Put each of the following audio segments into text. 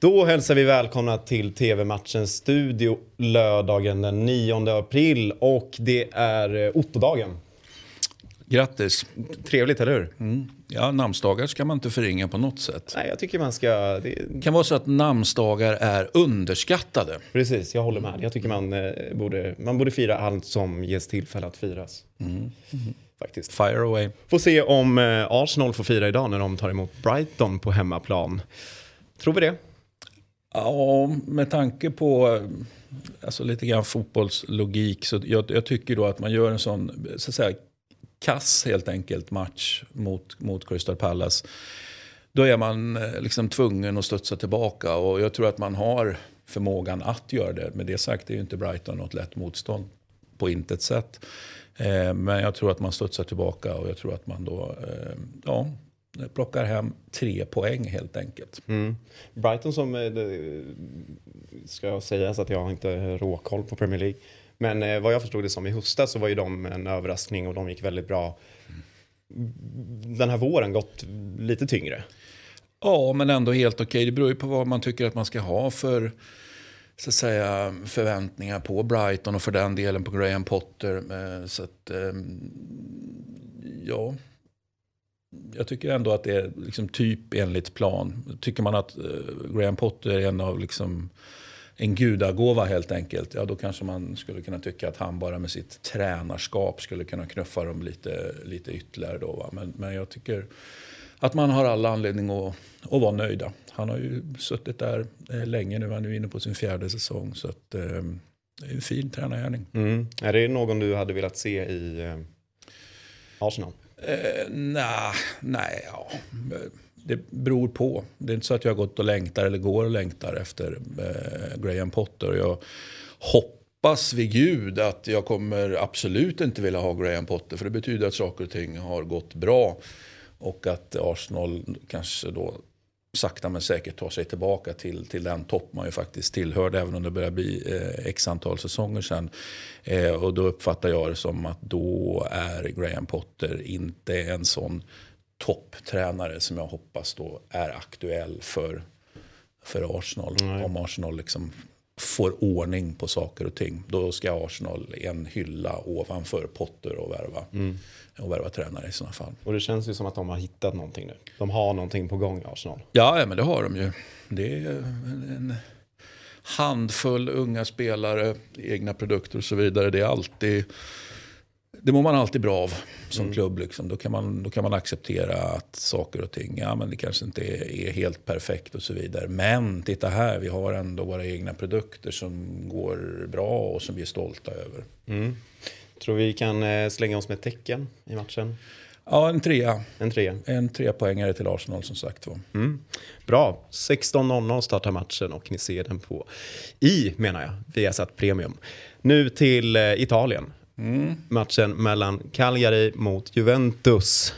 Då hälsar vi välkomna till TV-matchens studio lördagen den 9 april och det är eh, Ottodagen. Grattis. Trevligt, eller hur? Mm. Ja, namnsdagar ska man inte förringa på något sätt. Nej, jag tycker man ska... Det... Kan vara så att namnsdagar är underskattade. Precis, jag håller med. Jag tycker man, eh, borde, man borde fira allt som ges tillfälle att firas. Faktiskt. Fire away. Får se om eh, Arsenal får fira idag när de tar emot Brighton på hemmaplan. Tror vi det? Ja, med tanke på eh, alltså lite grann fotbollslogik så jag, jag tycker då att man gör en sån så att säga, kass helt enkelt match mot, mot Crystal Palace. Då är man eh, liksom tvungen att studsa tillbaka och jag tror att man har förmågan att göra det. Med det sagt är ju inte Brighton något lätt motstånd på intet sätt. Eh, men jag tror att man studsar tillbaka och jag tror att man då eh, ja, plockar hem tre poäng helt enkelt. Mm. Brighton som, eh, det ska sägas att jag har inte råkoll på Premier League. Men eh, vad jag förstod det som i höstas så var ju de en överraskning och de gick väldigt bra. Den här våren gått lite tyngre. Ja, men ändå helt okej. Det beror ju på vad man tycker att man ska ha för så att säga, förväntningar på Brighton och för den delen på Graham Potter. Eh, Så att, ehm, ja, jag tycker ändå att det är liksom typ enligt plan. Tycker man att eh, Graham Potter är en av liksom en gudagåva helt enkelt. Ja, då kanske man skulle kunna tycka att han bara med sitt tränarskap skulle kunna knuffa dem lite, lite ytterligare. Då, va? Men, men jag tycker att man har alla anledning att, att vara nöjda. Han har ju suttit där eh, länge nu. Han är inne på sin fjärde säsong. Så att, eh, det är en fin tränargärning. Mm. Är det någon du hade velat se i eh, Arsenal? Eh, nej, nej, ja. Det beror på. Det är inte så att jag har gått och längtar eller går och längtar efter eh, Graham Potter. Jag hoppas vid gud att jag kommer absolut inte vilja ha Graham Potter. För det betyder att saker och ting har gått bra. Och att Arsenal kanske då sakta men säkert tar sig tillbaka till, till den topp man ju faktiskt tillhörde. Även om det börjar bli eh, x antal säsonger sedan. Eh, och då uppfattar jag det som att då är Graham Potter inte en sån topptränare som jag hoppas då är aktuell för, för Arsenal. Nej. Om Arsenal liksom får ordning på saker och ting. Då ska Arsenal en hylla ovanför Potter och värva, och värva tränare i sådana fall. Och det känns ju som att de har hittat någonting nu. De har någonting på gång Arsenal. Ja, ja, men det har de ju. Det är en handfull unga spelare, egna produkter och så vidare. Det är alltid... Det mår man alltid bra av som klubb. Liksom. Då, kan man, då kan man acceptera att saker och ting, ja men det kanske inte är, är helt perfekt och så vidare. Men titta här, vi har ändå våra egna produkter som går bra och som vi är stolta över. Mm. Tror vi kan eh, slänga oss med tecken i matchen? Ja, en trea. En trea. En trepoängare till Arsenal som sagt var. Mm. Bra. 16.00 startar matchen och ni ser den på i, menar jag, Viasat Premium. Nu till eh, Mm. Matchen mellan Cagliari mot Juventus.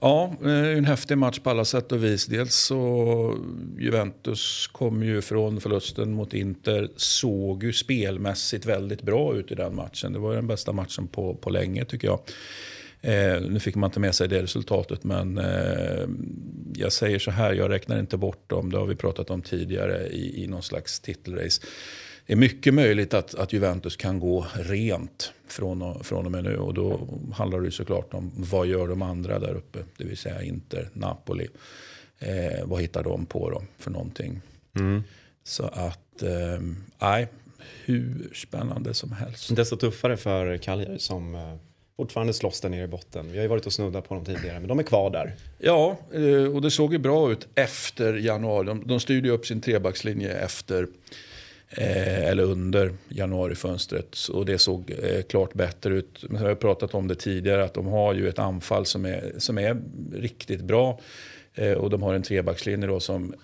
Ja, eh, det är en häftig match på alla sätt och vis. Dels så Juventus kom ju från förlusten mot Inter. Såg ju spelmässigt väldigt bra ut i den matchen. Det var den bästa matchen på, på länge tycker jag. Eh, nu fick man inte med sig det resultatet men eh, jag säger så här, jag räknar inte bort dem. Det har vi pratat om tidigare i, i någon slags titelrace. Det är mycket möjligt att, att Juventus kan gå rent från och, från och med nu. Och då handlar det såklart om vad gör de andra där uppe. Det vill säga Inter, Napoli. Eh, vad hittar de på då för någonting? Så att, eh, nej, hur spännande som helst. Desto tuffare för Cagliari som eh, fortfarande slåss där nere i botten. Vi har ju varit och snuddat på dem tidigare, men de är kvar där. Ja, eh, och det såg ju bra ut efter januari. De, de styrde upp sin trebackslinje efter eh, eller under januarifönstret. Och det såg eh, klart bättre ut. Men jag har pratat om det tidigare att de har ju ett anfall som är, som är riktigt bra. Eh, och de har en trebackslinje då som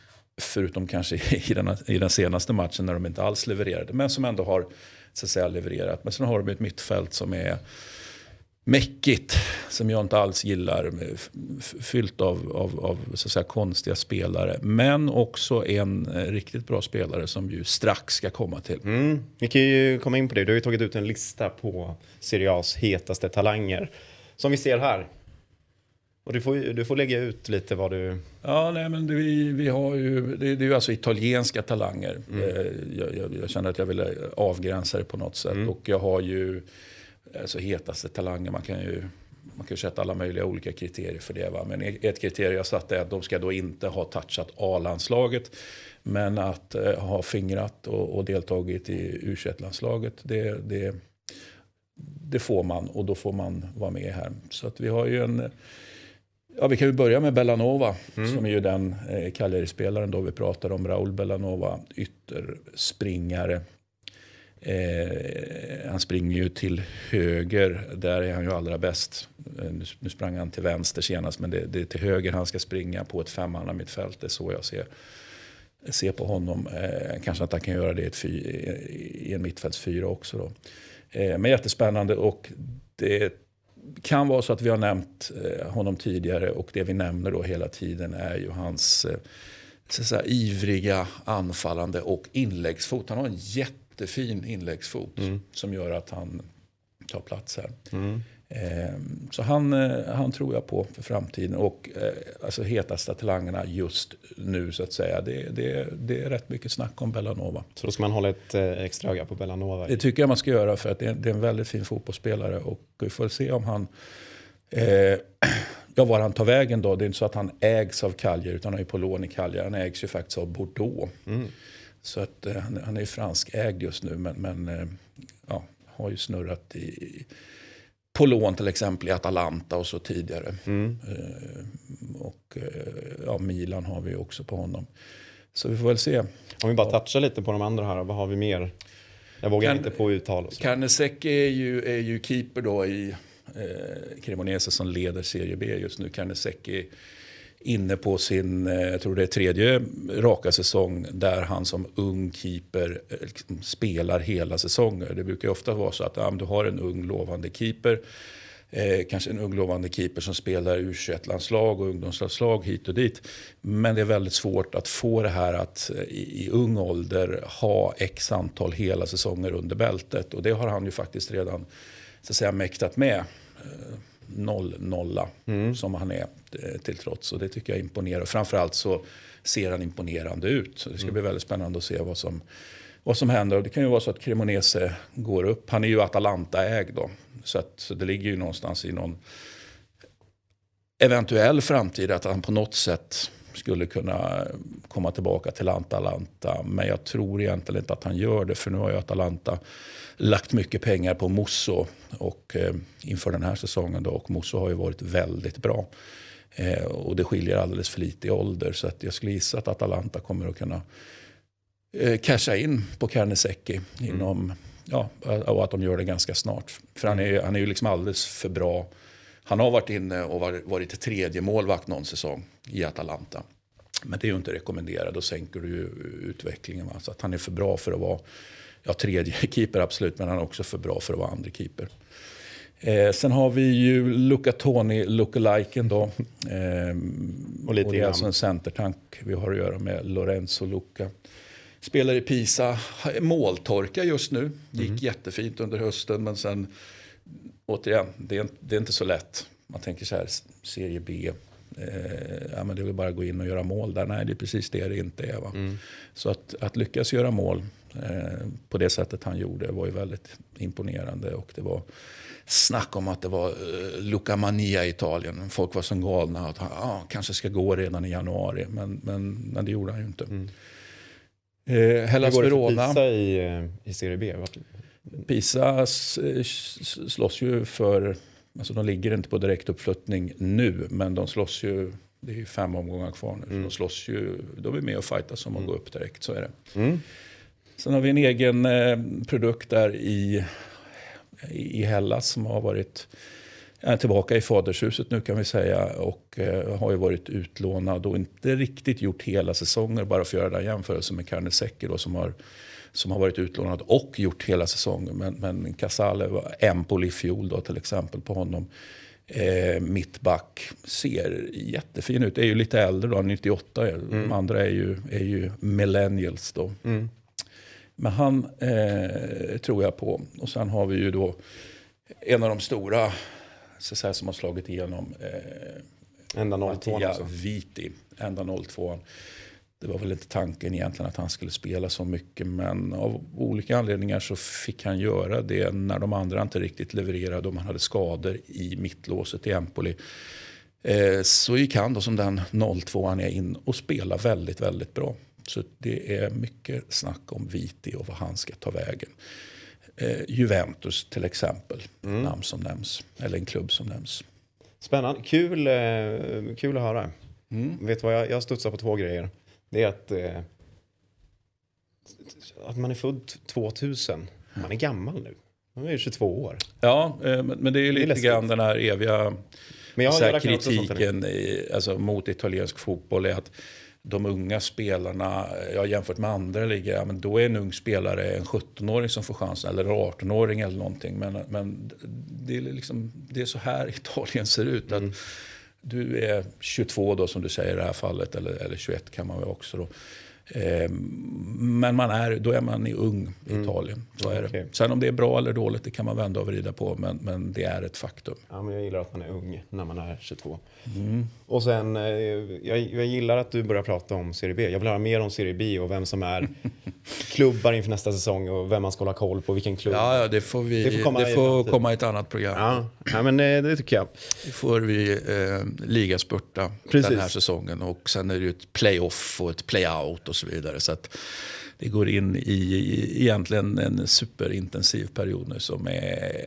förutom kanske i den, i den senaste matchen när de inte alls levererade. Men som ändå har så att säga, levererat. Men sen har de ett mittfält som är mäckigt som jag inte alls gillar. Fyllt av, av, av så säga, konstiga spelare. Men också en eh, riktigt bra spelare som ju strax ska komma till. Mm. Vi kan ju komma in på det. Du har ju tagit ut en lista på Serie A's hetaste talanger. Som vi ser här. Och du får, du får lägga ut lite vad du... Ja, nej, men det, vi, vi har ju, det, det är ju alltså italienska talanger. Mm. Eh, jag, jag, jag, känner att jag vill avgränsa det på något sätt. Mm. Och jag har ju alltså, hetaste talanger. Man kan ju man kan sätta alla möjliga olika kriterier för det. Va? Men ett kriterium jag satte är att de ska då inte ha touchat A-landslaget. Men att eh, ha fingrat och, och deltagit i u landslaget det, det, det får man och då får man vara med här. Så att vi har ju en... Ja, vi kan ju börja med Bellanova mm. som är ju den eh, Cagliari-spelaren då vi pratar om. Raul Bellanova, ytterspringare. Eh, han springer ju till höger, där är han ju allra bäst. Eh, nu, nu, sprang han till vänster senast, men det, det är till höger han ska springa på ett femmanna mittfält. Det är så jag ser, ser på honom. Eh, kanske att han kan göra det i, ett fy, i en mittfältsfyra också. Då. Eh, men jättespännande och det kan vara så att vi har nämnt eh, honom tidigare och det vi nämner då hela tiden är ju hans eh, så säga, ivriga anfallande och inläggsfot. Han har en jättefin inläggsfot mm. som gör att han tar plats här. Mm. Ehm, så han, eh, han tror jag på för framtiden. Och eh, alltså hetaste talangerna just nu så att säga. Det, det, det är rätt mycket snack om Bellanova. Så då ska man hålla ett eh, extra öga på Bellanova? Det tycker jag man ska göra för att det är, det är en väldigt fin fotbollsspelare. Och vi får se om han... Eh, ja, var han tar vägen då. Det är inte så att han ägs av Cagliari utan han är på lån i Cagliari. Han ägs ju faktiskt av Bordeaux. Mm. Så att, eh, han, han är fransk ägd just nu men, men eh, ja, har ju snurrat i på lån till exempel i Atalanta och så tidigare. Mm. Eh, och eh, ja, Milan har vi också på honom. Så vi får väl se. Om vi bara touchar lite på de andra här, vad har vi mer? Jag vågar kan, inte på uttal. Karnesek är ju, är ju keeper då i eh, Cremonese som leder Serie B just nu. Karnesek inne på sin, eh, jag tror det är tredje raka säsong där han som ung keeper eh, liksom spelar hela säsonger. Det brukar ju ofta vara så att ja, du har en ung lovande keeper. Eh, kanske en ung lovande keeper som spelar u landslag och ungdomslandslag hit och dit. Men det är väldigt svårt att få det här att eh, i, i ung ålder ha x antal hela säsonger under bältet. Och det har han ju faktiskt redan så att säga, mäktat med noll nolla mm. som han är eh, till trots. Och det tycker jag imponerar. Framförallt så ser han imponerande ut. Så det ska mm. bli väldigt spännande att se vad som, vad som händer. Och det kan ju vara så att Cremonese går upp. Han är ju Atalanta-ägd då. Så, att, så det ligger ju någonstans i någon eventuell framtid att han på något sätt skulle kunna komma tillbaka till Atalanta. Men jag tror egentligen inte att han gör det. För nu har ju Atalanta lagt mycket pengar på Mosso och, eh, inför den här säsongen. Då, och Mosso har ju varit väldigt bra. Eh, och det skiljer alldeles för lite i ålder. Så att jag skulle gissa att Atalanta kommer att kunna eh, casha in på Carnesecchi mm. inom, ja, och att de gör det ganska snart. För han är, han är ju liksom alldeles för bra. Han har varit inne och varit tredje målvakt någon säsong i Atalanta. Men det är ju inte rekommenderat. Då sänker du ju utvecklingen. Va? Så att han är för bra för att vara ja, tredje keeper absolut, men han är också för bra för att vara andra keeper. Eh, sen har vi ju Luca Toni, lookaliken då. Eh, och, lite och det är alltså en centertank vi har att göra med Lorenzo Luca. Spelar i Pisa, måltorka just nu. Gick mm. jättefint under hösten men sen återigen, det är, det är inte så lätt. Man tänker så här, serie B, eh, ja, men det är väl bara att gå in och göra mål där. Nej, det är precis det det inte är. Va? Mm. Så att, att lyckas göra mål eh, på det sättet han gjorde var ju väldigt imponerande. Och det var snack om att det var eh, Luca Mania i Italien. Folk var som galna. Att han ah, kanske ska gå redan i januari. Men, men, men det gjorde han ju inte. Mm. Eh, Hellas Hur går det för Pisa i, eh, i Serie B? Pisa slåss ju för Alltså de ligger inte på direktuppflyttning nu, men de slåss ju, det är ju fem omgångar kvar nu, mm. de slåss ju, de är med och fightas om att mm. gå upp direkt, så är det. Mm. Sen har vi en egen eh, produkt där i, i Hellas som har varit är tillbaka i fadershuset nu kan vi säga och eh, har ju varit utlånad och inte riktigt gjort hela säsonger bara för att göra den jämförelse med Carnesecchi då som har som har varit utlånad och gjort hela säsongen. Men, men Casale var Empoli i fjol då, till exempel på honom. Eh, mittback ser jättefin ut. Är ju lite äldre då, 98. Mm. De andra är ju, är ju millennials då. Mm. Men han eh, tror jag på. Och sen har vi ju då en av de stora så säga, som har slagit igenom. Eh, Enda 02 Mattia. Viti, enda 02 Det var väl inte tanken egentligen att han skulle spela så mycket men av olika anledningar så fick han göra det när de andra inte riktigt levererade och man hade skador i mittlåset i Empoli. Eh, så gick han då som den 02 han är in och spelar väldigt, väldigt bra. Så det är mycket snack om Viti och vad han ska ta vägen. Eh, Juventus till exempel, namn som nämns. Eller en klubb som nämns. Spännande. Kul, eh, kul att höra. Vet du vad, jag, jag studsar på två grejer. Det är att, eh, att man är född 2000. Man är gammal nu. Man är ju 22 år. Ja, eh, men det är ju lite läskigt. grann den här eviga så här kritiken i, alltså, mot italiensk fotboll är att de unga spelarna, ja, jämfört med andra ligor, ja, men då är en ung spelare en 17-åring som får chansen, eller en 18-åring eller någonting. Men, men det, är liksom, det är så här Italien ser ut. Mm. Att du är 22 då som du säger i det här fallet, eller, eller 21 kan man väl också då. Eh, men man är, då är man i ung i Italien. Så är Mm. Det. Sen om det är bra eller dåligt, det kan man vända och vrida på. Men, men det är ett faktum. Ja, men jag gillar att man är ung när man är 22. Mm. Och sen, eh, jag, jag gillar att du börjar prata om Serie B. Jag vill höra mer om Serie B och vem som är klubbar inför nästa säsong och vem man ska hålla koll på, vilken klubb. Ja, ja det får, vi, Det det får får, komma i komma, i ett annat program. Ja, ja men eh, det tycker jag. Det får vi eh, ligaspurta Precis. den här säsongen. Och sen är det ju ett playoff och ett playout och så vidare. Så att det går in i, egentligen en superintensiv period nu som är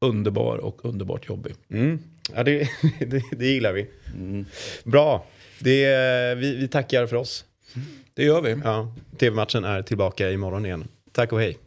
underbar och underbart jobbig. Mm. Ja, det, det, det gillar vi. Bra. Det, vi, vi tackar för oss. Det gör vi. Ja, TV-matchen är tillbaka imorgon igen. Tack och hej.